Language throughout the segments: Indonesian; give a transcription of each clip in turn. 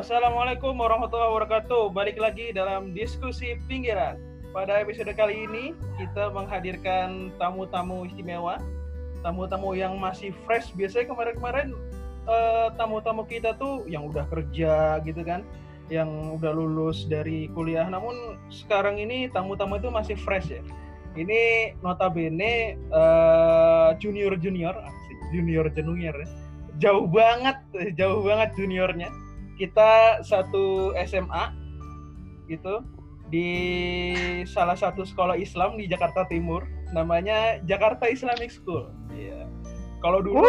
Assalamualaikum warahmatullahi wabarakatuh. Balik lagi dalam diskusi pinggiran. Pada episode kali ini kita menghadirkan tamu-tamu istimewa, tamu-tamu yang masih fresh. Biasanya kemarin-kemarin eh, tamu-tamu kita tuh yang udah kerja gitu kan, yang udah lulus dari kuliah. Namun sekarang ini tamu-tamu itu masih fresh ya. Ini notabene eh, junior junior, junior junior ya. Jauh banget, jauh banget juniornya kita satu SMA gitu di salah satu sekolah Islam di Jakarta Timur namanya Jakarta Islamic School. Iya. Kalau dulu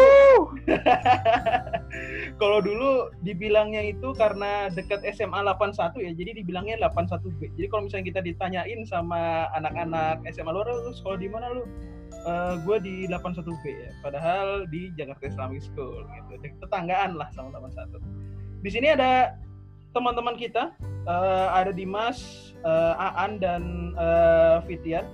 kalau dulu dibilangnya itu karena dekat SMA 81 ya, jadi dibilangnya 81B. Jadi kalau misalnya kita ditanyain sama anak-anak SMA luar lu sekolah di mana lu? Eh, gue di 81B ya, padahal di Jakarta Islamic School gitu. Tetanggaan lah sama 81 di sini ada teman-teman kita, uh, ada Dimas, uh, Aan dan uh, Fitian.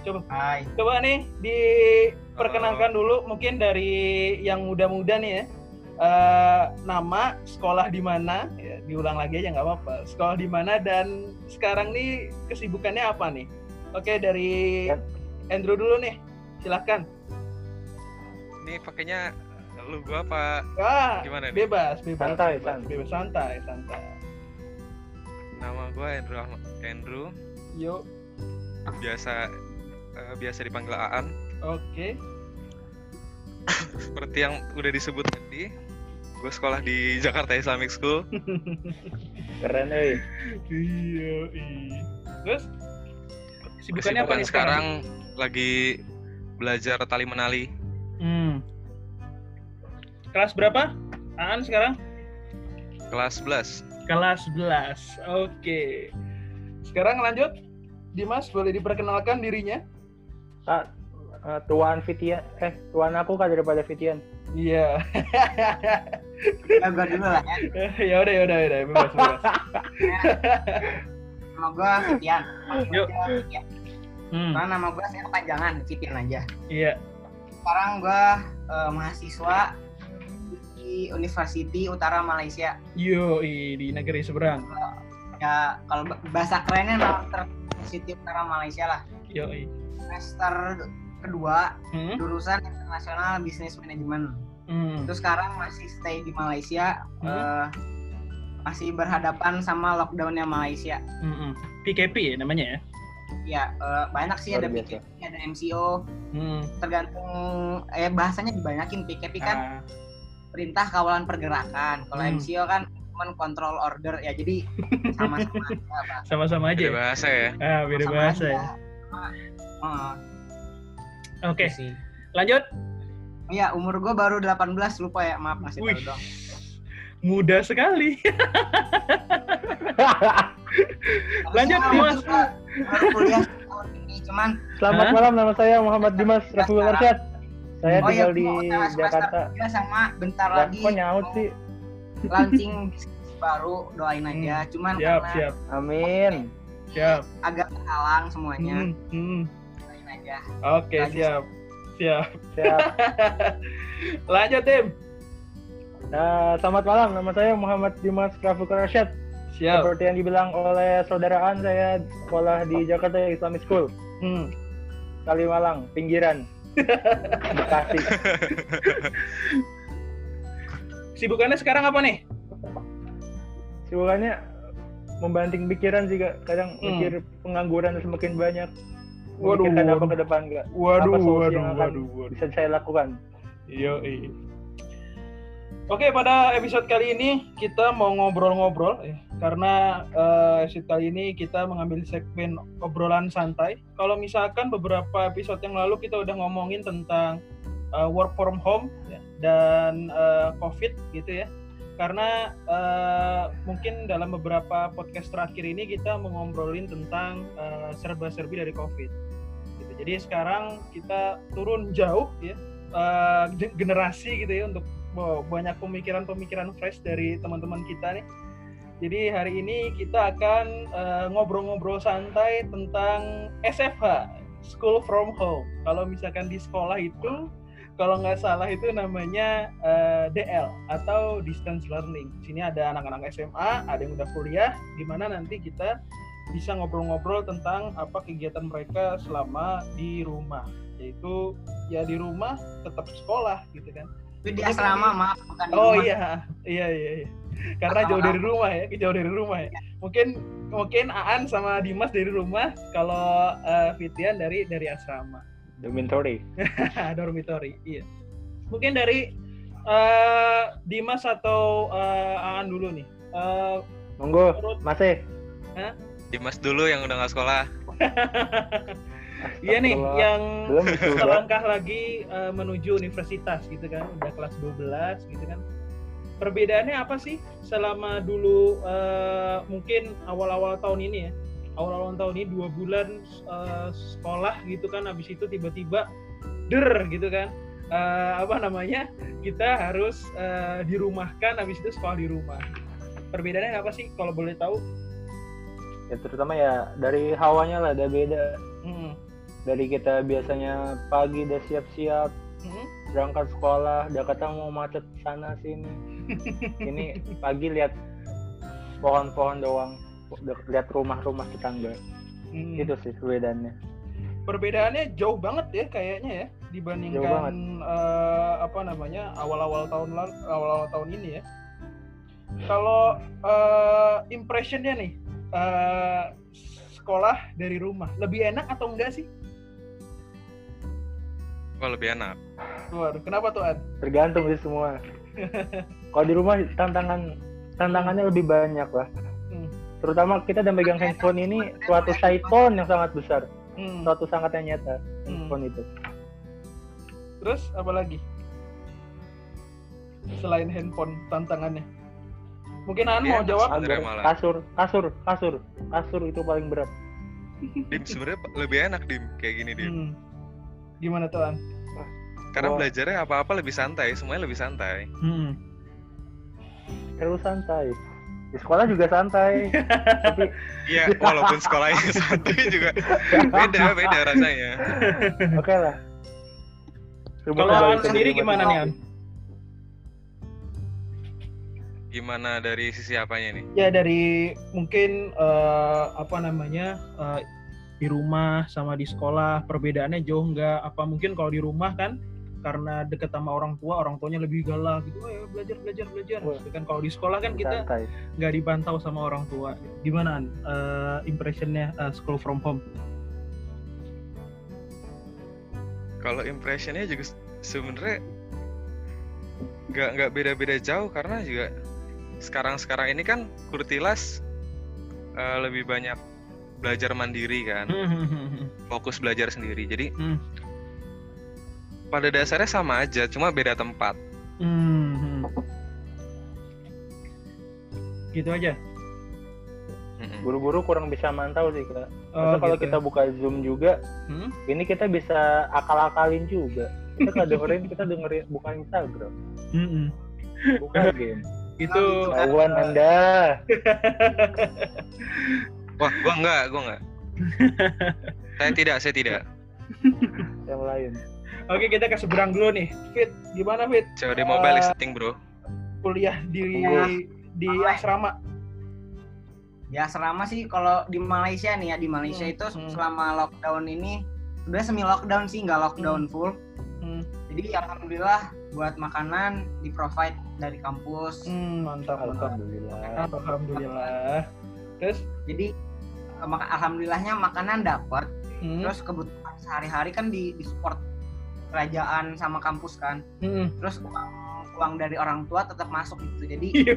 Coba, Hai. coba nih diperkenalkan dulu, mungkin dari yang muda-muda nih ya. Uh, nama, sekolah di mana, ya, diulang lagi aja nggak apa-apa. Sekolah di mana dan sekarang nih kesibukannya apa nih? Oke dari Andrew dulu nih, silahkan. Ini pakainya lu gua apa Wah, gimana nih? bebas, bebas, Santai, bebas, santai. bebas, santai, santai. Nama gua Andrew Ahmad Andrew, Yuk, biasa eh, biasa dipanggil Aan. oke. Seperti yang udah disebut tadi, gue sekolah di Jakarta Islamic School. Keren euy. Iya. Terus kesibukannya apa nih sekarang lagi belajar tali menali. Hmm. Kelas berapa? Aan sekarang? Kelas 11. Kelas 11. Oke. Sekarang lanjut. Dimas boleh diperkenalkan dirinya? Ah, ah, tuan Fitian eh tuan aku kan daripada Fitian. Iya. Ya, gue dulu lah ya. ya udah ya udah ya udah bebas bebas. Nama gue Fitian. Yuk. Ya, Hmm. Karena nama gue saya kepanjangan, Fitian aja. Iya. Sekarang gue eh, mahasiswa di University Utara Malaysia. Yo, di negeri seberang. Ya, kalau ba- bahasa kerennya nama University Utara Malaysia lah. Yo. Semester kedua, Hmm. jurusan International Business Management. Hmm. Terus sekarang masih stay di Malaysia. Hmm. eh, masih berhadapan sama lockdownnya Malaysia. Hmm, hmm. PKP ya namanya ya. Ya, eh, banyak sih Luar ada biasa. PKP, ada MCO, Hmm. tergantung eh bahasanya dibanyakin PKP kan Ah, perintah kawalan pergerakan kalau Hmm. MCO kan cuman control order ya jadi sama-sama aja sama-sama aja. Beda ya? bahasa ya. Ah, beda Sama bahasa aja. ya. Sama- Oh, Oke, itu sih. lanjut. Iya, umur gue baru 18, lupa ya, maaf masih Wih. tahu dong. Muda sekali. Lanjut, Dimas. kuliah ini, cuman Selamat Hah? malam nama saya Muhammad Dimas Rafiul Arsyad. Saya oh ya, tinggal di Jakarta. tiga sama bentar lagi kok nyaut sih? launching bisnis baru, doain aja. Cuman Hmm. Siap, karena siap, Amin. siap. agak terhalang semuanya, Hmm, hmm. doain aja. Oke, Lanjut. siap. Siap. Siap. Lanjut, Tim. Nah, selamat malam. Nama saya Muhammad Dimas Rafiul Arsyad. Siap. Seperti yang dibilang oleh saudaraan saya sekolah di Jakarta Islamic School, Hmm. Kalimalang, pinggiran. Bekasi. Sibukannya sekarang apa nih? Sibukannya membanting pikiran juga kadang Hmm. mikir pengangguran semakin banyak. Waduh, Memikirkan apa waduh. ke depan enggak? Waduh, Apa waduh, yang akan waduh, waduh. Bisa saya lakukan. Yo, Oke, pada episode kali ini kita mau ngobrol-ngobrol ya. Karena eh, episode kali ini kita mengambil segmen obrolan santai. Kalau misalkan beberapa episode yang lalu kita udah ngomongin tentang eh, work from home ya, dan eh, COVID gitu ya. Karena eh, mungkin dalam beberapa podcast terakhir ini kita mau ngobrolin tentang serba-serbi dari COVID. Gitu. Jadi sekarang kita turun jauh ya ge- generasi gitu ya untuk wow, banyak pemikiran-pemikiran fresh dari teman-teman kita nih. Jadi hari ini kita akan eh, ngobrol-ngobrol santai tentang SFH, School from Home. Kalau misalkan di sekolah itu kalau nggak salah itu namanya eh, DL atau distance learning. Sini ada anak-anak SMA, ada yang udah kuliah, di mana nanti kita bisa ngobrol-ngobrol tentang apa kegiatan mereka selama di rumah. Yaitu ya di rumah tetap sekolah gitu kan. Di asrama, maaf, bukan di Oh rumah. iya, iya iya. iya. Karena jauh dari rumah ya, jauh dari rumah ya. Mungkin mungkin Aan sama Dimas dari rumah, kalau eh, Fitian dari dari asrama. Dormitory. dormitory iya mungkin dari eh, Dimas atau eh, Aan dulu nih Eh, Monggo, menurut masih. Dimas dulu yang udah nggak sekolah. iya nih yang selangkah lagi eh, menuju universitas gitu kan udah kelas 12 gitu kan perbedaannya apa sih selama dulu eh, mungkin awal-awal tahun ini ya awal-awal tahun ini dua bulan eh, sekolah gitu kan habis itu tiba-tiba der gitu kan Eh, apa namanya kita harus eh, dirumahkan habis itu sekolah di rumah perbedaannya apa sih kalau boleh tahu Ya terutama ya dari hawanya lah ada beda. Hmm. Dari kita biasanya pagi udah siap-siap Hmm. Berangkat sekolah, udah kata mau macet sana sini. Ini pagi lihat pohon-pohon doang, lihat rumah-rumah tetangga. Hmm. Itu sih bedanya. perbedaannya jauh banget ya kayaknya ya dibandingkan eh, apa namanya awal-awal tahun awal-awal tahun ini ya kalau eh, impressionnya nih eh, sekolah dari rumah lebih enak atau enggak sih Wah lebih enak. Waduh, kenapa tuh An? Tergantung sih semua. Kalau di rumah tantangan tantangannya lebih banyak lah. Hmm. Terutama kita udah megang handphone ini suatu syaiton yang sangat besar, Hmm. suatu sangat yang nyata Hmm. handphone itu. Terus apa lagi? Selain handphone tantangannya. Mungkin An mau Iya, jawab? Kasur, kasur, kasur, kasur itu paling berat. Dim sebenarnya lebih enak dim kayak gini dim. Hmm. Gimana tuh An? Karena Wah. belajarnya apa-apa lebih santai, semuanya lebih santai. Hmm. Terus santai. Di sekolah juga santai. Tapi Iya, walaupun sekolahnya santai juga beda beda rasanya. oke lah. Coba Kalau An sendiri diri gimana nih An? Gimana dari sisi apanya nih? ya dari mungkin eh, apa namanya eh, di rumah sama di sekolah perbedaannya jauh nggak? Apa mungkin kalau di rumah kan karena deket sama orang tua orang tuanya lebih galak gitu oh ya belajar belajar belajar. Wah. Kan kalau di sekolah kan kita nggak dipantau sama orang tua. Gimana An? Eh, impressionnya eh, school from home? Kalau impressionnya juga se- sebenarnya nggak nggak beda-beda jauh karena juga sekarang-sekarang ini kan Kurtilas eh, lebih banyak belajar mandiri kan, fokus belajar sendiri. Jadi Hmm. pada dasarnya sama aja, cuma beda tempat. Hmm. gitu aja Mm-mm. Guru-guru kurang bisa mantau sih kak. oh, Atau kalau gitu. kita buka zoom juga, Hmm? ini kita bisa akal-akalin juga. Kita nggak dengerin, kita dengerin bukan Instagram, bukan game. itu Ketahuan anda. Wah, gua enggak, gua enggak. saya tidak, saya tidak. Yang lain. oke kita ke seberang dulu nih Fit gimana Fit COD mobile Eh, listing, Bro. kuliah di di asrama di asrama sih kalau di Malaysia nih ya di Malaysia Hmm, itu hmm. selama lockdown ini sebenarnya semi lockdown sih nggak lockdown full Hmm. jadi alhamdulillah buat makanan di provide dari kampus Hmm, mantap, mantap. Alhamdulillah. Alhamdulillah. Terus, jadi alhamdulillahnya makanan dapat hmm, terus kebutuhan sehari-hari kan di, di support kerajaan sama kampus kan hmm. terus uang uang dari orang tua tetap masuk gitu jadi Yo,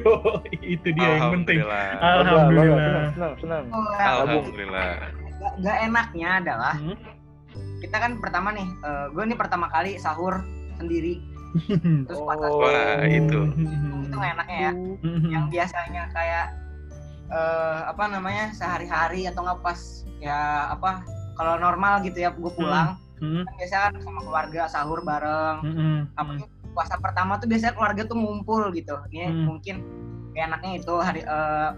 itu dia yang penting. Alhamdulillah. Senang, senang, senang. Alhamdulillah. gak, gak enaknya adalah Hmm. kita kan pertama nih gue nih pertama kali sahur sendiri terus pas Oh. Wah, itu. itu gak enaknya ya Hmm. yang biasanya kayak eh apa namanya sehari-hari atau nggak pas ya apa kalau normal gitu ya gue pulang Hmm. kan biasanya kan sama keluarga sahur bareng Hmm. apalagi puasa pertama tuh biasanya keluarga tuh ngumpul gitu ini Hmm. mungkin kayak enaknya itu hari eh,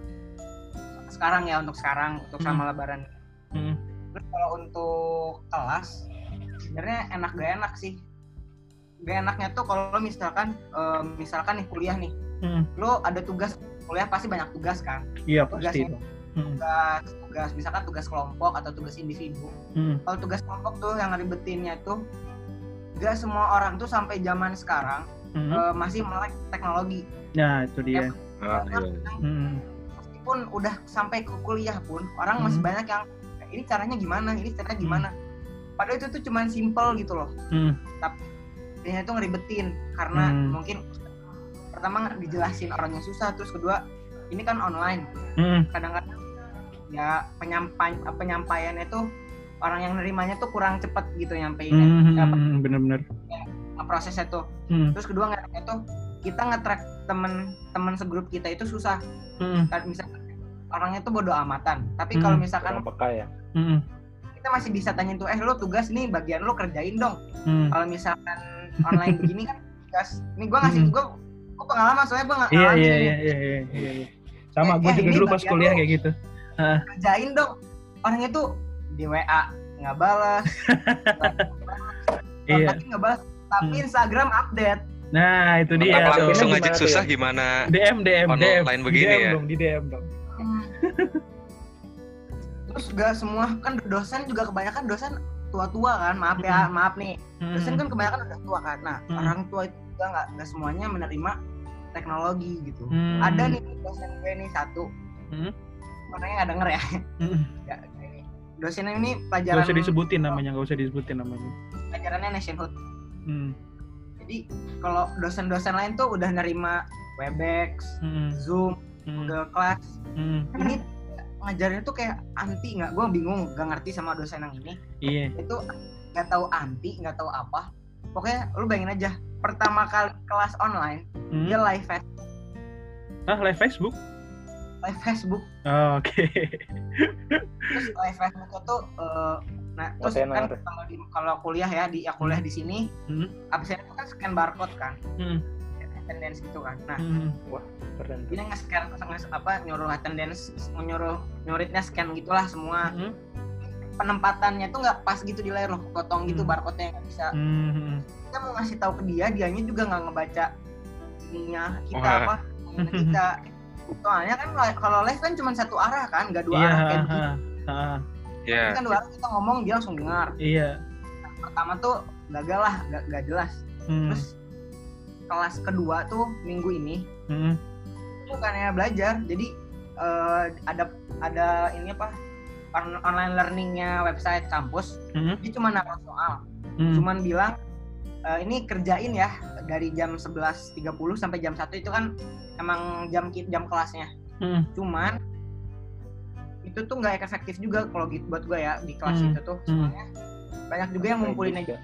sekarang ya untuk sekarang untuk Hmm. sama lebaran Hmm. terus kalau untuk kelas sebenarnya enak gak enak sih gak enaknya tuh kalau misalkan eh, misalkan nih kuliah nih Hmm. lo ada tugas kuliah pasti banyak tugas kan Iya pasti Tugasnya. itu. Hmm. tugas tugas misalkan tugas kelompok atau tugas individu Hmm. kalau tugas kelompok tuh yang ribetinnya tuh gak semua orang tuh sampai zaman sekarang Hmm. eh, masih melek teknologi Nah itu dia. Ah, iya. Hmm. meskipun udah sampai ke kuliah pun orang masih Hmm. banyak yang ini caranya gimana ini caranya gimana padahal itu tuh cuman simple gitu loh Hmm. dia itu ngeribetin karena Hmm. mungkin pertama nggak dijelasin orangnya susah terus kedua ini kan online Hmm. kadang-kadang ya penyampai penyampaiannya tuh orang yang nerimanya tuh kurang cepet gitu nyampeinnya Hmm. Bener-bener. prosesnya tuh Hmm. terus kedua nggak tuh kita nge-track temen temen segrup kita itu susah Hmm. kan misalkan orangnya tuh bodo amatan tapi kalau Hmm. misalkan Kurang peka ya. Hmm. kita masih bisa tanyain tuh eh lo tugas nih bagian lo kerjain dong Hmm. kalau misalkan online begini kan tugas ini gue ngasih Hmm. gue gue pengalaman soalnya gue nggak Iya iya iya iya iya. iya, iya. Sama Eh, gue juga dulu pas kuliah kayak gitu. kerjain dong orangnya tuh di WA nggak balas Iya. tapi nggak balas tapi Hmm. Instagram update Nah itu dia. Apa tuh. langsung ngajak susah ya? gimana? DM DM DM. Online begini DM ya? dong, di DM dong. terus gak semua kan dosen juga kebanyakan dosen tua-tua kan maaf ya maaf nih dosen kan kebanyakan udah tua kan nah Hmm. orang tua itu juga nggak nggak semuanya menerima teknologi gitu Hmm. ada nih dosen gue nih satu Hmm. orangnya nggak denger ya Hmm. Nggak, ini. dosen ini pelajaran usah disebutin namanya, gak usah disebutin namanya. pelajarannya nationhood Hmm. jadi kalau dosen-dosen lain tuh udah nerima webex Hmm. zoom Hmm. google class Hmm. ini ngajarnya tuh kayak anti nggak gue bingung gak ngerti sama dosen yang ini Iya. itu nggak tahu anti nggak tahu apa pokoknya lu bayangin aja pertama kali kelas online Hmm. dia live face- Ah live Facebook? live Facebook Oh, Oke. terus live Facebook itu eh, nah terus Webinar. kan kalau di kalau kuliah ya di ya kuliah di sini Hmm. absen itu kan scan barcode kan Hmm. attendance gitu kan nah Hmm. Keren tuh. ini nge-scan nge- apa nyuruh attendance nyuruh nyuritnya scan gitulah semua Hmm. penempatannya tuh nggak pas gitu di layar loh potong gitu Hmm. barcode-nya nggak bisa Hmm. Kita mau ngasih tahu ke dia dianya juga nggak ngebaca ininya kita Wah. apa kita soalnya kan kalau live kan cuma satu arah kan nggak dua Iya. arah kayak begini ha, ha. Ya. Ini kan dua arah kita ngomong dia langsung dengar Iya. pertama tuh gagal lah nggak nggak jelas Hmm. terus kelas kedua tuh minggu ini Hmm. bukannya belajar jadi eh, ada ada ini apa on- online learningnya website kampus Hmm. dia cuma naruh soal Hmm. cuman bilang "Eh, ini kerjain ya dari jam 11.30 sampai jam 1 itu kan emang jam jam kelasnya Hmm. cuman itu tuh nggak efektif juga kalau gitu buat gue ya di kelas Hmm. itu tuh Hmm. soalnya banyak juga yang ngumpulin juga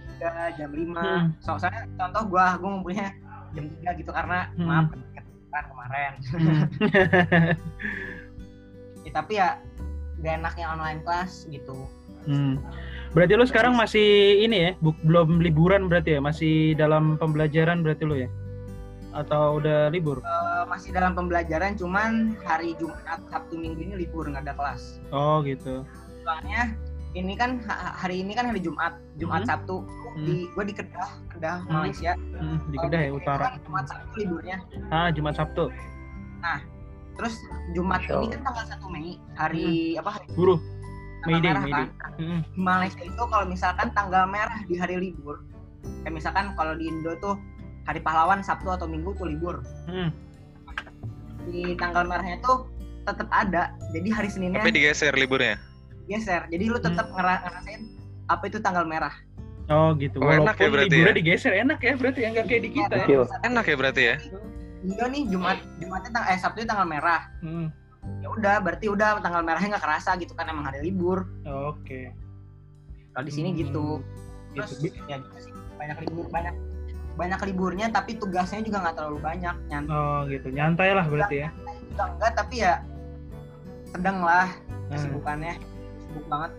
jam 5 Hmm. soalnya contoh gue gue ngumpulinnya jam 3 gitu karena Hmm. maaf kan kemarin Hmm. Ya, tapi ya gak enaknya online kelas gitu Hmm. Berarti lo sekarang masih ini ya, bu- belum liburan berarti ya, masih dalam pembelajaran berarti lo ya? Atau udah libur? Eh, masih dalam pembelajaran cuman hari Jumat Sabtu Minggu ini libur nggak ada kelas Oh gitu. soalnya ini kan ha- hari ini kan hari Jumat Jumat Hmm. Sabtu di gue di Kedah Kedah Hmm. Malaysia Hmm, di Kedah ya utara. kan Jumat Sabtu liburnya Ah Jumat Sabtu. terus Jumat Masya ini kan tanggal 1 Mei hari apa hari Buruh. Tanggal Mayday, merah Mayday. kan Hmm. di Malaysia itu kalau misalkan tanggal merah di hari libur kayak misalkan kalau di Indo tuh hari pahlawan Sabtu atau Minggu tuh libur Hmm. di tanggal merahnya tuh tetap ada jadi hari Seninnya Tapi digeser liburnya. geser jadi lu tetap Hmm. ngera- ngerasain apa itu tanggal merah Oh gitu. Oh, enak ya Walaupun berarti liburnya ya? digeser enak ya berarti ya nggak kayak di kita ya. Enak ya berarti ya? Indo nih Jumat Jumatnya tang eh Sabtu tanggal merah Hmm. Ya udah berarti udah tanggal merahnya nggak kerasa gitu kan emang hari libur Oke. kalau di sini Hmm. gitu terus Gitu. ya gitu sih banyak libur banyak banyak liburnya tapi tugasnya juga nggak terlalu banyak nyantai Oh gitu. Nyantai lah berarti ya. juga enggak tapi ya sedang lah Hmm. kesibukannya sibuk banget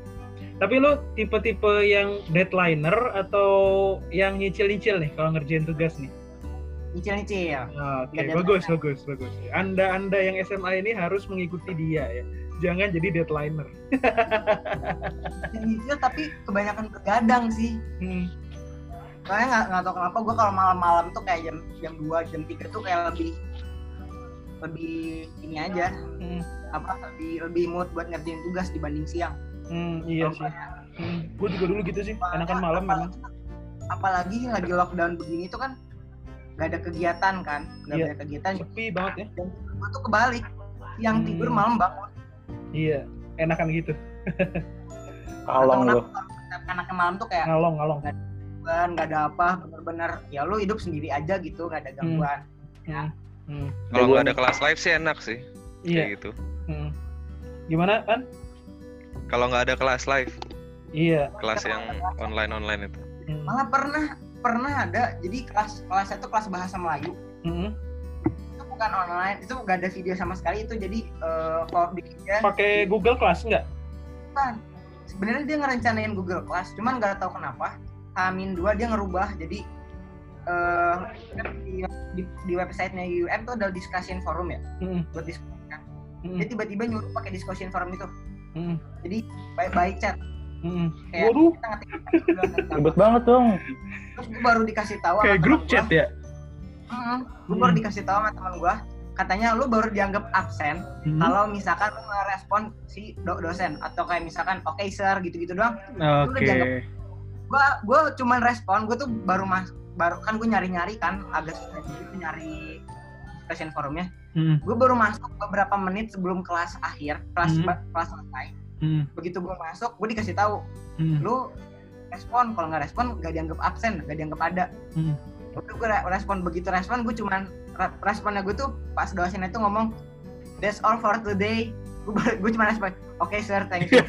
Tapi lo tipe-tipe yang deadlineer atau yang nyicil-nyicil nih kalau ngerjain tugas nih? Nyicil nyicil Oke, Nggak bagus, bagus, bagus. Anda Anda yang SMA ini harus mengikuti dia ya. Jangan jadi deadlineer. nyicil tapi kebanyakan bergadang sih Hmm. soalnya nggak nggak tahu kenapa gue kalau malam-malam tuh kayak jam jam 2, jam 3 tuh kayak lebih lebih ini aja Hmm, apa lebih lebih mood buat ngerjain tugas dibanding siang. hmm, iya sih. Hmm, gue juga dulu gitu sih, enakan malam memang. Apalagi lagi lockdown begini tuh kan nggak ada kegiatan kan, nggak Iya. ada kegiatan. Sepi banget ya. Gue tuh kebalik, siang Hmm. tidur malam bangun. Iya, enakan gitu. Kalong Atau lo. Anaknya malam tuh kayak Ngalong, ngalong. kan nggak ada apa, bener-bener ya lu hidup sendiri aja gitu, nggak ada gangguan. Hmm. Hmm. Kalau nggak ada kelas live sih enak sih. Iya. Kayak gitu. Hmm. Gimana kan? Kalau nggak ada kelas live, Iya. kelas yang online online itu. Hmm. Malah pernah pernah ada jadi kelas kelas itu kelas bahasa Melayu Hmm. itu bukan online itu nggak ada video sama sekali itu jadi eh kalau bikinnya Pakai Google Class nggak? bukan sebenarnya dia ngerencanain Google Class cuman nggak tahu kenapa Amin 2 dia ngerubah jadi eh di, di, di websitenya UM tuh ada discussion forum ya Hmm. buat diskusi kan. Hmm. dia tiba-tiba nyuruh pakai discussion forum itu Hmm. baik baik chat Hmm. kayak Waduh, Ribet banget dong. terus gue baru dikasih tahu kayak grup gua, chat ya? gue baru Hmm. dikasih tahu sama teman gue katanya lu baru dianggap absen Hmm. kalau misalkan lu ngerespon si do- dosen atau kayak misalkan oke sir gitu-gitu doang Oke. dianggap- gua gua cuman respon gua tuh baru mas baru kan gue nyari-nyari kan agak susah gitu nyari discussion forumnya Hmm. gue baru masuk beberapa menit sebelum kelas akhir kelas Hmm. kelas selesai Hmm. begitu gue masuk gue dikasih tahu Hmm. lu respon kalau nggak respon nggak dianggap absen nggak dianggap ada Hmm. udah gue respon begitu respon gue cuman re- responnya gue tuh pas dosen itu ngomong that's all for today gue gue cuma respon oke sir thank you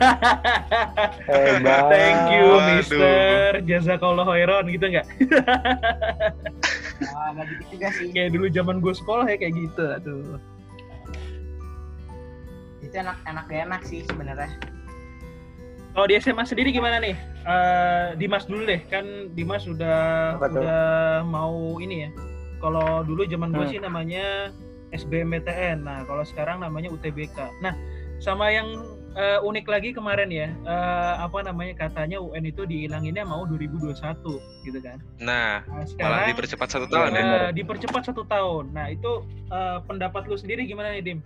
Hebat. Thank you. Mister. Jazakallah khairan gitu nggak? Wah, nggak gitu juga sih Kayak dulu zaman gue sekolah ya kayak gitu. Aduh. Itu enak enak gak enak sih sebenarnya Kalau di SMA sendiri gimana nih? Eh, Dimas dulu deh, kan Dimas udah Apa tuh? udah mau ini ya. Kalau dulu zaman gue Hmm. sih namanya SBMPTN. Nah, kalau sekarang namanya UTBK. Nah, sama yang eh, unik lagi kemarin ya, eh, apa namanya katanya UN itu dihilanginnya mau 2021 gitu kan. Nah, Nah, malah sekarang dipercepat satu tahun ya. bener. Eh, dipercepat satu tahun. Nah itu eh, pendapat lu sendiri gimana nih Dim?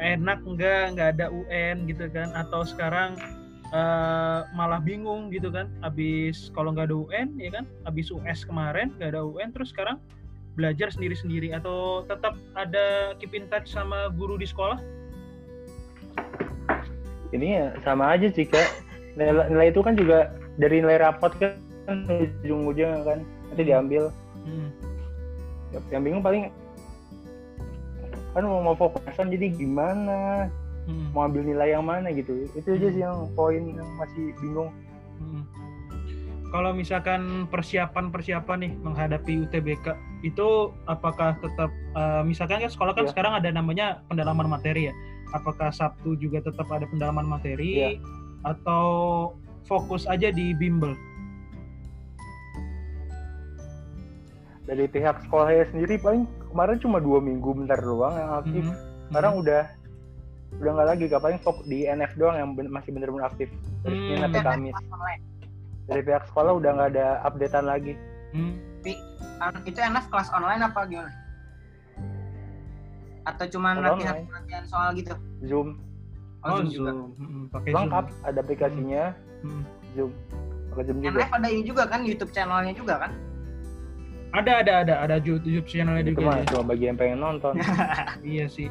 Enak nggak nggak ada UN gitu kan? Atau sekarang eh, malah bingung gitu kan? Abis kalau nggak ada UN ya kan? Abis US kemarin nggak ada UN terus sekarang belajar sendiri-sendiri atau tetap ada keep in touch sama guru di sekolah? Ini ya sama aja sih kak. Nilai, nilai itu kan juga dari nilai rapot kan ujung-ujungnya kan nanti diambil. Hmm. Yang bingung paling kan mau mau fokusan jadi gimana Hmm. mau ambil nilai yang mana gitu itu aja sih yang poin yang masih bingung Hmm. Kalau misalkan persiapan-persiapan nih menghadapi UTBK itu apakah tetap eh, misalkan kan sekolah kan Iya. sekarang ada namanya pendalaman materi ya. Apakah Sabtu juga tetap ada pendalaman materi Iya. atau fokus aja di bimbel? dari pihak sekolahnya sendiri paling kemarin cuma dua minggu bentar doang yang aktif. Mhm. sekarang udah udah nggak lagi paling fokus di NF doang yang ben- masih bener-bener aktif. Dari Hmm. Senin sampai Kamis. online. dari pihak sekolah udah nggak ada updatean lagi. Hmm. An- itu NF kelas online apa gimana? Atau cuma latihan latihan soal gitu? Zoom. Oh, Zoom juga. Mhm, Pakai lengkap Zoom. ada aplikasinya. Hmm. Zoom. Pakai Zoom juga. NF ada ini juga kan YouTube channelnya juga kan Ada ada ada ada YouTube channelnya itu juga. mah cuma bagi yang pengen nonton Iya sih.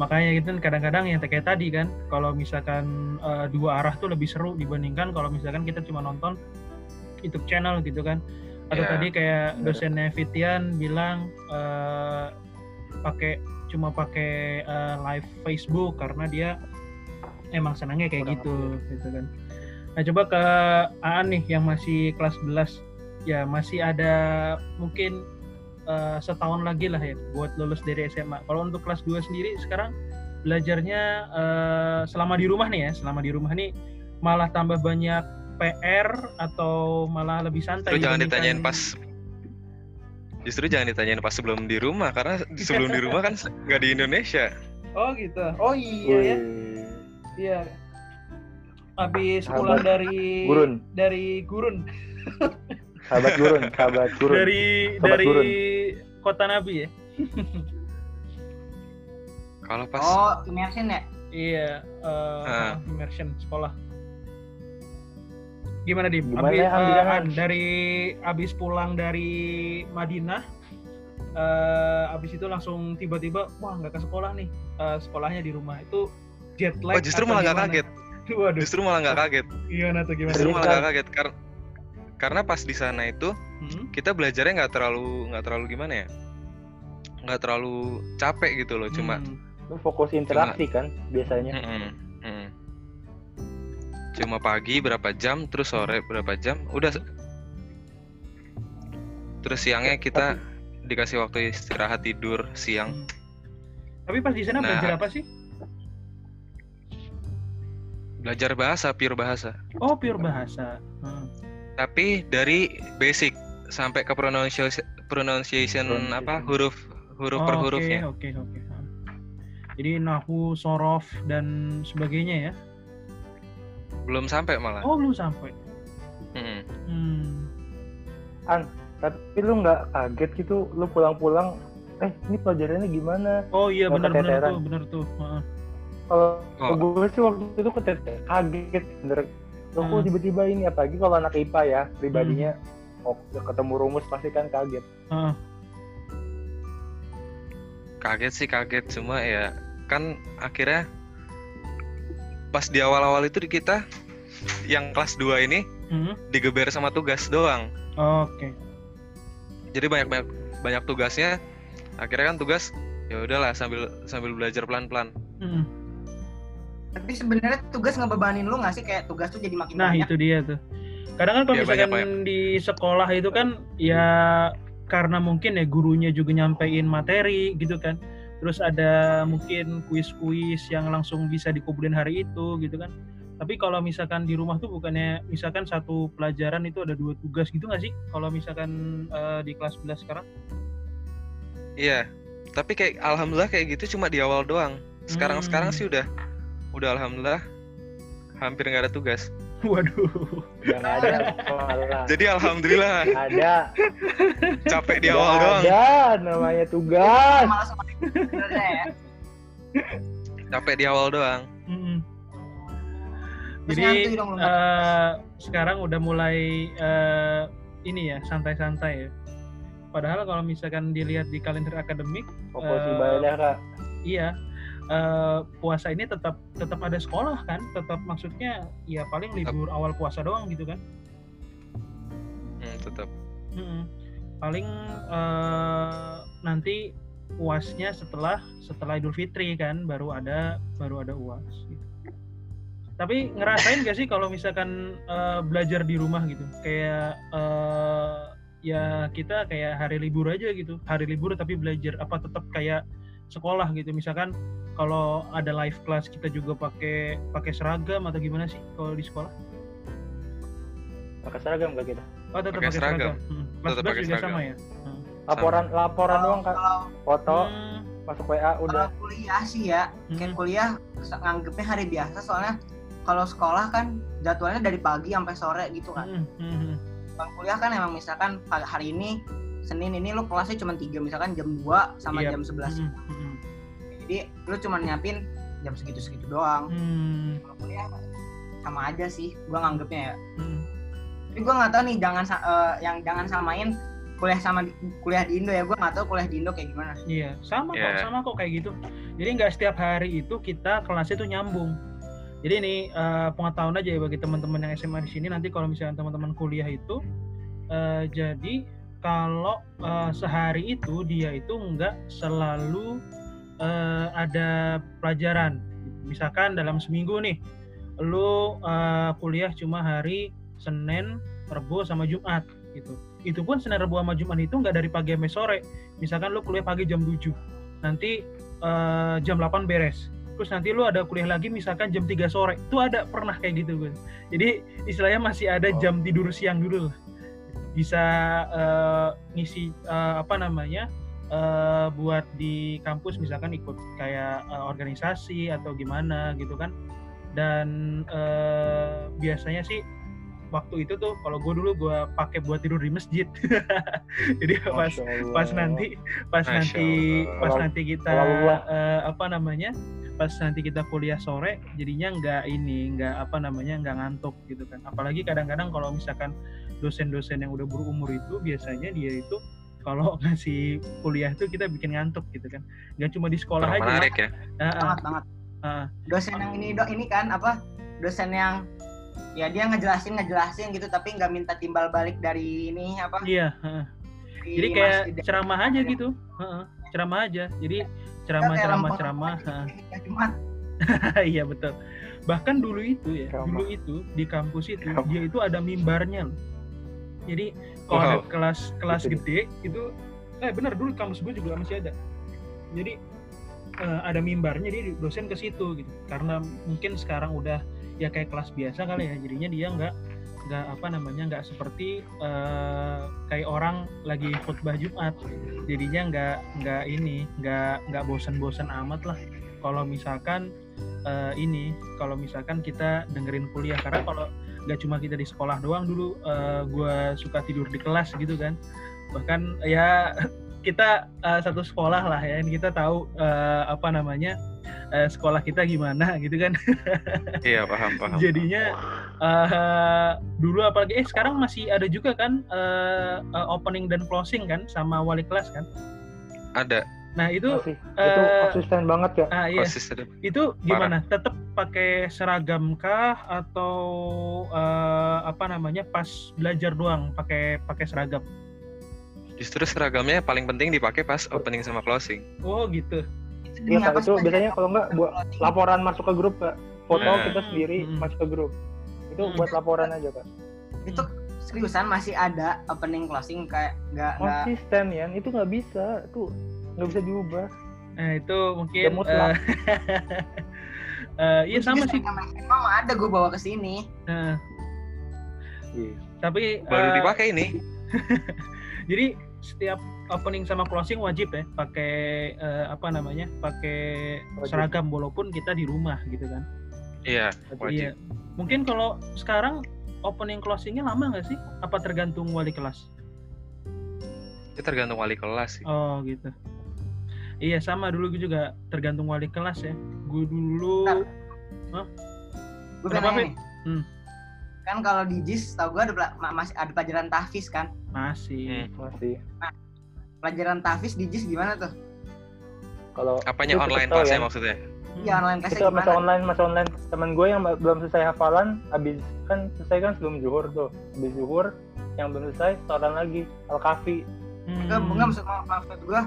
Makanya gitu kan kadang-kadang yang kayak tadi kan, kalau misalkan eh, dua arah tuh lebih seru dibandingkan kalau misalkan kita cuma nonton YouTube channel gitu kan. Atau Iya, tadi kayak bener. dosennya Fitian bilang eh, pakai cuma pakai eh, live Facebook karena dia emang senangnya kayak Kurang gitu gitu kan. Nah coba ke Aan nih yang masih kelas 11 ya masih ada mungkin eh, setahun lagi lah ya buat lulus dari SMA. Kalau untuk kelas 2 sendiri sekarang belajarnya eh, selama di rumah nih ya, selama di rumah nih malah tambah banyak PR atau malah lebih santai. Justru jangan ditanyain pas Justru jangan ditanyain pas sebelum di rumah karena sebelum di rumah kan nggak di Indonesia. Oh gitu. Oh iya ya. Wih, Iya. Habis pulang dari gurun dari gurun. sahabat gurun sahabat gurun dari Sobat dari gurun. kota Nabi ya. Kalau pas Oh, immersion ya? Iya, eh, Ah. immersion sekolah. Gimana dim? Gimana, Abis, gimana? An, dari abis pulang dari Madinah, eh abis itu langsung tiba-tiba, wah nggak ke sekolah nih, Eh, sekolahnya di rumah itu jet lag. Oh justru malah nggak kaget. Waduh, Justru malah nggak kaget. gimana tuh gimana? Justru malah nggak kaget karena karena pas di sana itu Hmm? kita belajarnya nggak terlalu nggak terlalu gimana ya nggak terlalu capek gitu loh cuma Hmm. lu fokus interaksi kan biasanya Mm-mm, mm. cuma pagi berapa jam terus sore berapa jam udah terus siangnya kita dikasih waktu istirahat tidur siang Hmm. Tapi pas di sana Nah. belajar apa sih? belajar bahasa pure bahasa Oh, pure bahasa. Hmm. Tapi dari basic sampai ke pronunciation pronunciation apa huruf huruf Oh, per oke, hurufnya Oke, oke. Hmm. Jadi nahu, sorof dan sebagainya ya. belum sampai malah Oh, belum sampai. Mm-mm. Hmm. tapi lu nggak kaget gitu lu pulang-pulang eh ini pelajarannya gimana Oh iya benar-benar tuh, benar tuh. Kalau Oh. gue sih waktu itu ketet kaget bener Loh, kok Hmm. tiba-tiba ini apalagi kalau anak IPA ya pribadinya oh ketemu rumus pasti kan kaget Heeh. kaget sih kaget cuma ya kan akhirnya pas di awal-awal itu di kita yang kelas 2 ini Hmm. digeber sama tugas doang Oke. jadi banyak banyak banyak tugasnya akhirnya kan tugas ya udahlah sambil sambil belajar pelan-pelan Hmm. Tapi sebenarnya tugas ngebebanin lu nggak sih kayak tugas tuh jadi makin Nah, banyak? itu dia tuh. Kadang kan kalau Iya, misalkan banyak-banyak. di sekolah itu kan ya karena mungkin ya gurunya juga nyampein materi gitu kan. Terus ada mungkin kuis-kuis yang langsung bisa dikumpulin hari itu gitu kan. Tapi kalau misalkan di rumah tuh bukannya misalkan satu pelajaran itu ada dua tugas gitu nggak sih? Kalau misalkan eh, di kelas 11 sekarang? iya tapi kayak alhamdulillah kayak gitu cuma di awal doang sekarang Hmm. sekarang sih udah udah alhamdulillah. Hampir nggak ada tugas. Waduh. yang ada malah jadi alhamdulillah. Ada. Capek di awal doang. ada namanya tugas. Ya. capek di awal doang. Jadi dong eh, sekarang udah mulai eh, ini ya santai-santai ya. Padahal kalau misalkan dilihat di kalender akademik, fokus Eh, ibadah kak. iya eh, puasa ini tetap tetap ada sekolah kan, tetap maksudnya ya paling libur awal puasa doang gitu kan. hmm, tetap Mm-mm. Paling eh, nanti uasnya setelah setelah Idul Fitri kan baru ada baru ada uas gitu. Tapi ngerasain gak sih kalau misalkan eh, belajar di rumah gitu kayak eh, ya kita kayak hari libur aja gitu hari libur tapi belajar apa tetap kayak sekolah gitu misalkan kalau ada live class kita juga pakai pakai seragam atau gimana sih kalau di sekolah pakai seragam kak kita oh tetap Pakai pakai seragam. seragam, Hmm. Tetap 11 pakai juga seragam. sama ya laporan laporan Kalau- doang kak Kalau foto Hmm. masuk WA udah kalau kuliah sih ya, kayak Hmm. kuliah nganggepnya hari biasa soalnya kalau sekolah kan jadwalnya dari pagi sampai sore gitu kan. Hmm, hmm, hmm. Kalau kuliah kan emang misalkan hari ini Senin ini lu kelasnya cuma tiga misalkan jam 2 sama Iya. jam 11. Hmm, hmm, Jadi lu cuma nyiapin jam segitu-segitu doang. hmm, Kalau kuliah sama aja sih gua nganggepnya ya. hmm. Tapi gua nggak tahu nih jangan eh, yang jangan samain kuliah sama di- kuliah di Indo ya. Gua nggak tahu kuliah di Indo kayak gimana. Iya, sama kok, Iya. sama kok kayak gitu. Jadi nggak setiap hari itu kita kelasnya itu nyambung. Jadi ini eh, pengetahuan aja ya bagi teman-teman yang SMA di sini nanti kalau misalnya teman-teman kuliah itu eh, jadi kalau eh, sehari itu dia itu nggak selalu eh, ada pelajaran. Misalkan dalam seminggu nih, lu eh, kuliah cuma hari Senin, Rabu sama Jumat gitu. Itu pun Senin, Rabu sama Jumat itu nggak dari pagi sampai sore. Misalkan lu kuliah pagi jam 7, nanti eh, jam 8 beres. Terus nanti lu ada kuliah lagi misalkan jam 3 sore. Itu ada pernah kayak gitu. Jadi istilahnya masih ada Oh. jam tidur siang dulu lah. Bisa eh, ngisi eh, apa namanya? eh, buat di kampus misalkan ikut kayak eh, organisasi atau gimana gitu kan dan eh, biasanya sih waktu itu tuh kalau gue dulu gue pakai buat tidur di masjid jadi pas pas nanti pas Masya nanti Allah. pas nanti kita eh, apa namanya pas nanti kita kuliah sore jadinya nggak ini nggak apa namanya nggak ngantuk gitu kan apalagi kadang-kadang kalau misalkan dosen-dosen yang udah berumur itu biasanya dia itu kalau ngasih kuliah itu kita bikin ngantuk gitu kan. Nggak cuma di sekolah Kurang aja menarik ya. Ah, banget banget ah. dosen yang ini dok ini kan apa dosen yang ya dia ngejelasin ngejelasin gitu tapi nggak minta timbal balik dari ini apa iya dari jadi kayak ceramah aja gitu. Heeh, ceramah aja. Jadi ceramah kayak ceramah ceramah heeh. Ya, Jumat iya betul. Bahkan dulu itu ya Ceramah. dulu itu di kampus itu Ceramah. dia itu ada mimbarnya loh jadi kalau ada Wow. kelas kelas Gitu. gede itu eh benar dulu kampus gue juga masih ada jadi eh, ada mimbarnya dia dosen ke situ gitu karena mungkin sekarang udah ya kayak kelas biasa kali ya jadinya dia nggak nggak apa namanya nggak seperti eh, kayak orang lagi khutbah Jumat jadinya nggak nggak ini nggak nggak bosan-bosan amat lah kalau misalkan eh, ini kalau misalkan kita dengerin kuliah karena kalau nggak cuma kita di sekolah doang dulu eh, gua suka tidur di kelas gitu kan. Bahkan ya kita eh, satu sekolah lah ya kita tahu eh, apa namanya eh, sekolah kita gimana gitu kan. Iya paham paham. jadinya eh, dulu apalagi eh sekarang masih ada juga kan eh, opening dan closing kan sama wali kelas kan? Ada nah itu Masih. itu eh, konsisten banget ya. ah iya. Konsisten. itu gimana? Tetap pakai seragam kah? Atau eh, apa namanya? Pas belajar doang pakai pakai seragam? Justru seragamnya paling penting dipakai pas opening sama closing. oh gitu. Iya Ini kak apa itu biasanya kalau nggak buat laporan masuk ke grup kak. Foto Hmm. kita sendiri Hmm. masuk ke grup. Itu Hmm. buat laporan aja kak. Itu seriusan masih ada opening closing kayak nggak Oh, nggak konsisten ya itu nggak bisa. Itu nggak bisa diubah nah itu mungkin mutlak. eh, eh, iya sama sih Emang ada gue bawa ke sini. Nah, Iya. tapi Baru eh, dipakai ini. jadi setiap opening sama closing wajib ya pakai eh, apa namanya pakai seragam walaupun kita di rumah gitu kan Iya, Iya. wajib. Mungkin kalau sekarang opening closingnya lama nggak sih? Apa tergantung wali kelas? Itu tergantung wali kelas sih. Oh gitu. Iya sama dulu gue juga tergantung wali kelas ya. Gue dulu Gue Kenapa, Fit? Hmm. Kan kalau di JIS tau gue ada masih ada pelajaran tahfiz kan. masih. Hmm. masih Pelajaran tahfiz di JIS gimana tuh? kalau Apanya itu online kelasnya ya. maksudnya? Hmm. Iya online kelasnya itu masa online masa online teman gue yang belum selesai hafalan habis kan selesai kan sebelum zuhur tuh habis zuhur yang belum selesai setoran lagi al kafi Hmm. Enggak, enggak maksud maksud gue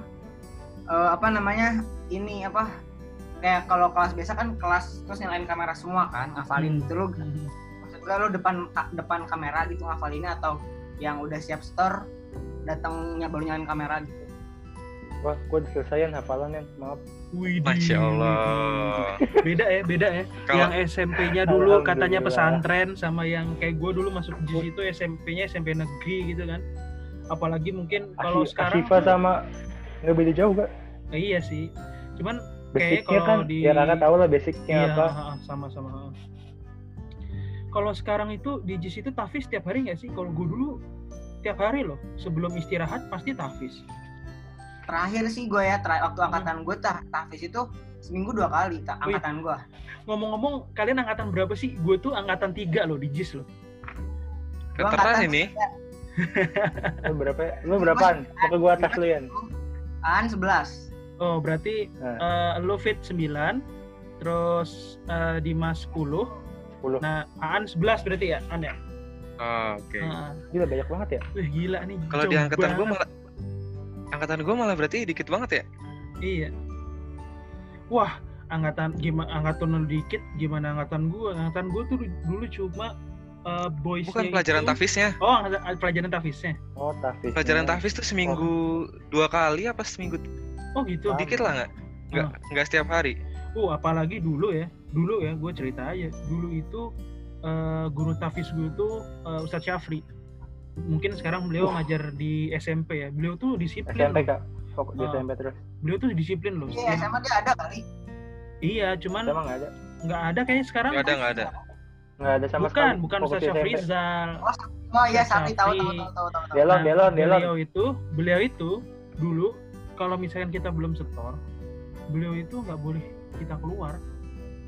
eh, apa namanya ini apa kayak kalau kelas biasa kan kelas terus nyalain kamera semua kan ngafalin Hmm. gitu lo Hmm. maksud gue lo depan depan kamera gitu ngafalinnya atau yang udah siap store datangnya baru nyalain kamera gitu wah gue diselesaikan hafalannya maaf Widih, Masya Allah. Beda ya, beda ya. Kalau yang SMP-nya dulu katanya pesantren sama yang kayak gue dulu masuk JIS itu SMP-nya SMP negeri gitu kan. Apalagi mungkin kalau Asi- sekarang Asifa sama nggak beda jauh gak Eh, iya sih. Cuman Kayaknya basicnya kalau kan di- ya kakak tahu lah basicnya iya, apa sama-sama. Kalau sekarang itu di JIS itu tafis tiap hari nggak sih? Kalau gue dulu tiap hari loh. Sebelum istirahat pasti tafis. terakhir sih gue ya ter- waktu angkatan gue tah tahfiz itu seminggu dua kali ta- Wih. angkatan gue Ngomong-ngomong, kalian angkatan berapa sih? Gue tuh angkatan tiga loh di JIS loh. Gua angkatan ini. lu berapa lu berapaan pokoknya gue atas lu ya an 11 Oh, berarti Nah. eh, lo fit 9, terus eh, Dimas 10, 10 nah Aan 11 berarti ya? Aan ya? Oh, Oke. Heeh. gila banyak banget ya Wih gila nih. Kalau di angkatan gue malah angkatan gue malah berarti dikit banget ya. Iya. Wah, angkatan gimana angkatan lu dikit gimana angkatan gua? Angkatan gua tuh dulu cuma uh, boys Bukan pelajaran tafisnya. Oh, pelajaran tafisnya. oh tafis Pelajaran tafis tuh seminggu dua kali apa seminggu Oh, gitu. Dikit lah nggak? Nggak nggak setiap hari. Oh, apalagi dulu ya. Dulu ya, gue cerita aja. Dulu itu uh, guru tafis gue tuh uh, Ustadz Syafri. Mungkin sekarang beliau Wah. ngajar di SMP ya. Beliau tuh disiplin. SMP kak Pokok di Ah. SMP terus Beliau tuh disiplin loh. iya sama dia ada kali Iya, cuman emang nggak ada nggak ada kayaknya sekarang. Nggak ada nggak ada. Nggak ada sama bukan sekali bukan fokus Sasha. Frizal Oh iya, Safri. Tahu tahu tahu tahu. Delon Nah, Delon Delon beliau itu beliau itu dulu kalau misalkan kita belum setor beliau itu nggak boleh kita keluar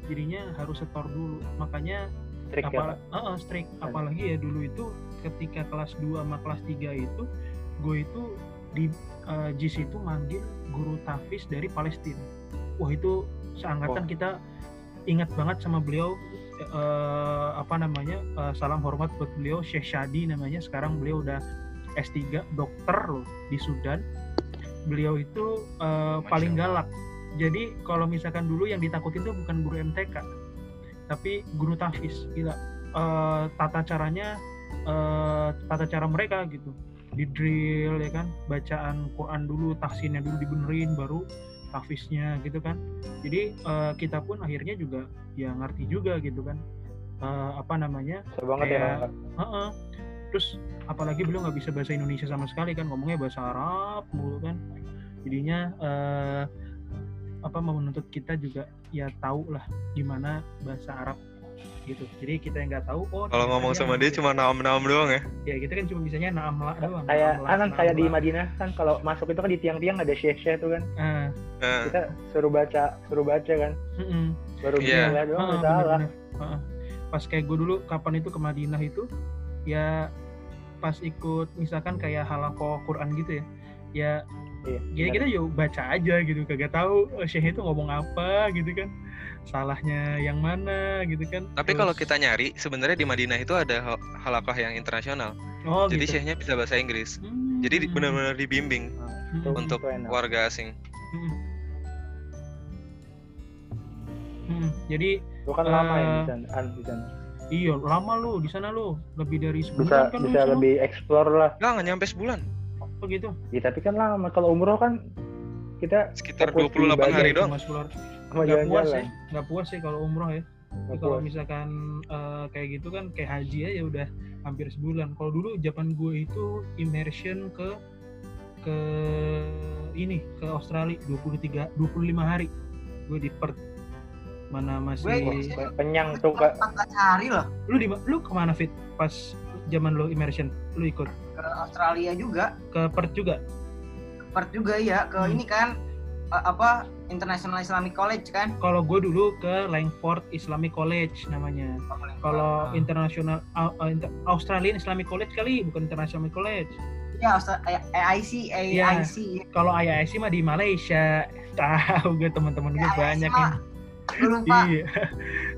jadinya harus setor dulu makanya trik ya apa Pak. uh, strict apalagi ya dulu itu ketika kelas 2 sama kelas 3 itu gue itu di uh, JIS itu manggil guru tafis dari Palestina wah itu seangkatan Oh. kita ingat banget sama beliau eh, apa namanya eh, salam hormat buat beliau Syekh Shadi namanya. Sekarang beliau udah S3 dokter loh di Sudan. Beliau itu Masya paling galak. Jadi kalau misalkan dulu yang ditakutin tuh bukan guru MTK tapi guru tafis. Gila. Eh, tata caranya eh, tata cara mereka gitu. Di drill ya kan. Bacaan Quran dulu tahsinnya dulu dibenerin baru tafisnya gitu kan jadi eh, kita pun akhirnya juga ya ngerti juga gitu kan Eh, apa namanya banget ya Pak. Heeh. terus apalagi beliau nggak bisa bahasa Indonesia sama sekali kan ngomongnya bahasa Arab mulu kan jadinya eh, apa menuntut kita juga ya tahu lah gimana bahasa Arab gitu jadi kita yang nggak tahu oh Kalau ngomong sama dia cuma naam-naam doang ya. ya kita kan cuma bisanya naamla doang kayak kan kayak di. Madinah kan kalau masuk itu kan di tiang-tiang ada syekh-syekh tuh kan Ah, Nah, kita suruh baca suruh baca kan mm-mm. baru Iya. bismillah doang Heeh, udah salah. Heeh. pas kayak gue dulu kapan itu ke Madinah itu ya pas ikut misalkan kayak halakoh Quran gitu ya ya Iya, ya bener. kita yuk baca aja gitu kagak tahu eh, syekh itu ngomong apa gitu kan salahnya yang mana gitu kan tapi Terus- kalau kita nyari sebenarnya di Madinah itu ada hal- halakah yang internasional. oh Jadi gitu syekhnya bisa bahasa Inggris. Hmm, Jadi hmm, benar-benar dibimbing hmm, Tuh, untuk enak. warga asing. hmm. Hmm, jadi Lu kan lama ya Eh, di sana An, di sana iya lama lu di sana lu lebih dari bisa sebulan kan lu bisa di sana? lebih explore lah Enggak, nggak nyampe sebulan. oh gitu ya, tapi kan lama kalau umroh kan kita Sekitar Fokus di 28 hari doang. Nggak puas ya jalan-jalan nggak puas sih kalau umroh ya. Kalau misalkan eh, kayak gitu kan kayak haji aja udah hampir sebulan. Kalau dulu zaman gue itu immersion ke ke ini ke Australia 23 25 hari. Gue di Perth. Mana masih Gue- Wah, kenyang tuh kak. 14 hari loh. Lu di lu ke mana fit? Pas zaman lo immersion lu ikut? Ke Australia juga, ke Perth juga? Perth juga ya ke Hmm. ini kan apa International Islamic College kan. kalau gue dulu ke Langford Islamic College namanya. Kalau Ah. internasional Au- Au- Inter- Australian Islamic College kali bukan International College. Ya AIC. AIC kalau IIC mah di Malaysia. Tahu gue teman-teman gue Ya, banyak yang gue lupa iya.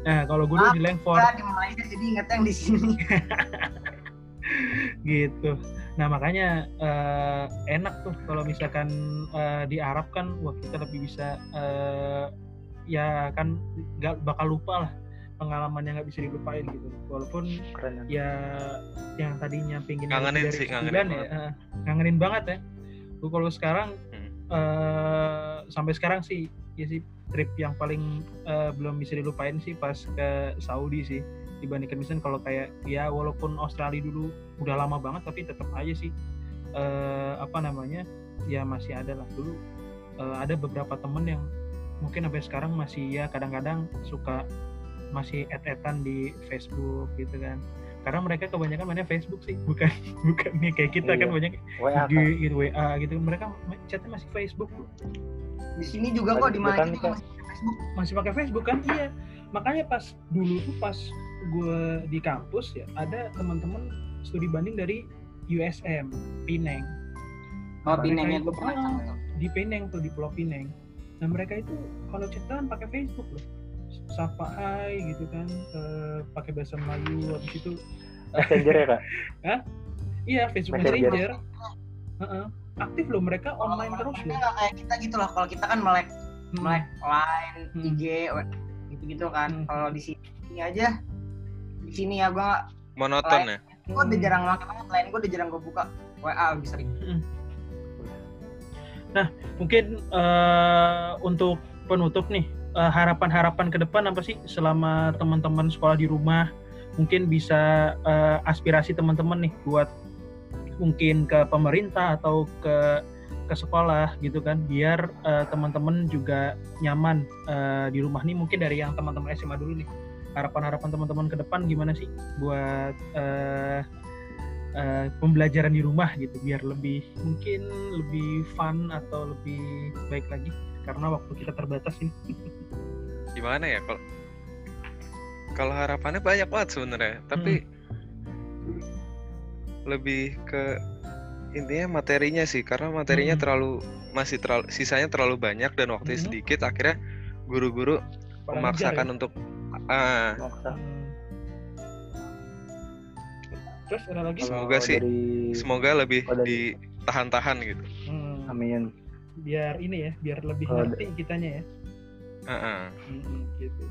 Nah kalau gue dulu di Langford. Di Malaysia jadi inget yang di sini. Gitu nah makanya eh, enak tuh kalau misalkan eh, di Arab kan wah kita lebih bisa eh, ya kan nggak bakal lupa lah pengalaman yang nggak bisa dilupain gitu walaupun keren ya yang tadinya pingin Kangenin lebih sih, sebulan ya banget. eh, kangenin banget ya Gua kalau sekarang Hmm. eh, sampai sekarang sih ya sih trip yang paling eh, belum bisa dilupain sih pas ke Saudi sih dibandingkan misalnya kalau kayak ya walaupun Australia dulu udah lama banget tapi tetap aja sih eh, apa namanya ya masih ada lah. Dulu eh, ada beberapa temen yang mungkin sampai sekarang masih ya kadang-kadang suka masih et-etan di Facebook gitu kan. Karena mereka kebanyakan mainnya Facebook sih bukan bukan nih kayak kita kan Iya. banyak WA IG kan. gitu WA gitu. Mereka chatnya masih Facebook. Di sini juga kok di Kak. masih pakai Facebook. Masih pakai Facebook kan iya. Makanya pas dulu tuh pas gue di kampus ya ada teman-teman studi banding dari USM Pineng oh Mereka Pinengnya itu- gue pernah ah, di Pineng tuh di Pulau Pineng nah mereka itu kalau chatan pakai Facebook loh sapa hai gitu kan eh, pakai bahasa Melayu habis itu messenger ya kak iya Facebook Messenger. Messenger Heeh. aktif loh mereka online terus loh nggak kayak kita gitu loh kalau kita kan melek Hmm. melek line Hmm. IG gitu gitu kan Hmm. kalau di sini aja di sini ya gue Monoton ya. gue udah jarang pakai banget line gue udah jarang gue buka WA lebih sering. Mungkin eh, untuk penutup nih eh, harapan-harapan ke depan apa sih selama teman-teman sekolah di rumah? Mungkin bisa eh, aspirasi teman-teman nih buat mungkin ke pemerintah atau ke ke sekolah gitu kan biar eh, teman-teman juga nyaman eh, di rumah nih. Mungkin dari yang teman-teman SMA dulu nih harapan-harapan teman-teman ke depan gimana sih buat eh, eh, pembelajaran di rumah gitu biar lebih mungkin lebih fun atau lebih baik lagi karena waktu kita terbatas ini. gimana ya kalau kalau harapannya banyak banget sebenarnya tapi lebih ke intinya materinya sih karena materinya Hmm. terlalu masih terlalu sisanya terlalu banyak dan waktunya Hmm. sedikit akhirnya guru-guru memaksakan ya. untuk ah Maksa. Hmm. Terus ada lagi? Semoga sih- dari semoga lebih Oh, dari- ditahan-tahan gitu Hmm. amin Biar ini ya, biar lebih Kalau ngerti kitanya ya. Heeh. Hmm, gitu.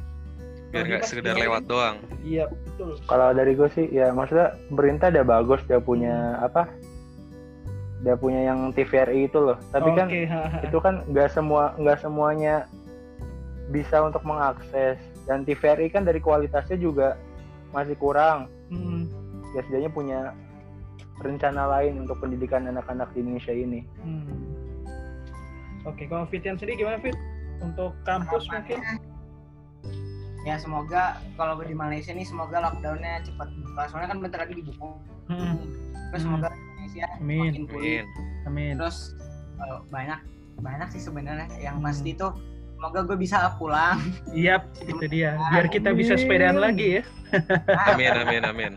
biar nggak sekedar gimana, lewat doang Iya betul. kalau dari gue sih ya maksudnya pemerintah udah bagus dia punya apa dia punya yang TVRI itu loh tapi kan ha, ha. itu kan nggak semua nggak semuanya bisa untuk mengakses dan TVRI kan dari kualitasnya juga masih kurang Hmm, ya setidaknya punya rencana lain untuk pendidikan anak-anak di Indonesia ini hmm. Oke, kalau Fitian sendiri gimana Fit? Untuk kampus mungkin? Ya semoga kalau di Malaysia nih semoga lockdownnya cepat buka soalnya kan bentar lagi dibuka Hmm, terus Hmm. semoga Indonesia Amin. makin pulih Amin. amin. terus eh, banyak banyak sih sebenarnya yang Hmm. pasti tuh semoga gue bisa pulang. Iya, itu dia. Biar kita bisa sepedaan lagi ya. amin amin amin.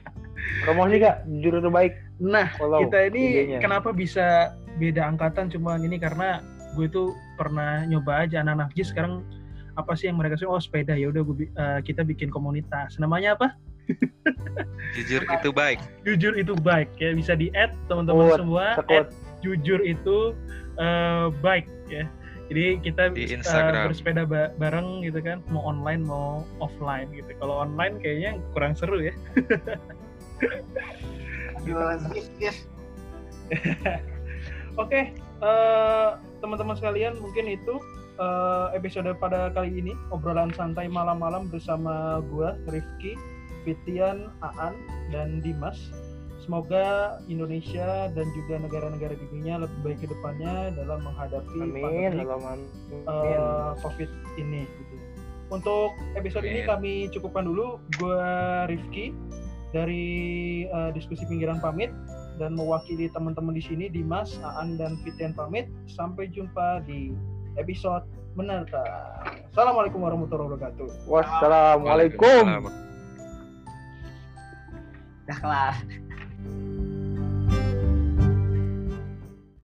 Promosi kak jujur terbaik Nah, follow kita ini kenapa bisa beda angkatan? Cuman ini karena gue itu pernah nyoba aja anak-anak JIS. Sekarang apa sih yang mereka suka? Oh sepeda. Ya udah eh, kita bikin komunitas. Namanya apa? Jujur itu baik. Jujur itu baik. Ya bisa di add teman-teman semua. add jujur itu eh, baik ya jadi kita Di Instagram. bersepeda ba- bareng gitu kan mau online mau offline gitu kalau online kayaknya kurang seru ya Aduh, yes, yes. Oke, eh, teman-teman sekalian, mungkin itu eh, episode pada kali ini obrolan santai malam-malam bersama gua Rifki, Fitian, Aan, dan Dimas. Semoga Indonesia dan juga negara-negara di dunia lebih baik ke depannya dalam menghadapi amin pandemi eh, COVID ini. Gitu. Untuk episode ini Amin. kami cukupkan dulu. Gua Rifki dari eh, diskusi pinggiran pamit dan mewakili teman-teman di sini Dimas, Aan dan Fitian pamit. Sampai jumpa di episode mendatang. Assalamualaikum warahmatullahi wabarakatuh. wassalamualaikum udah kelar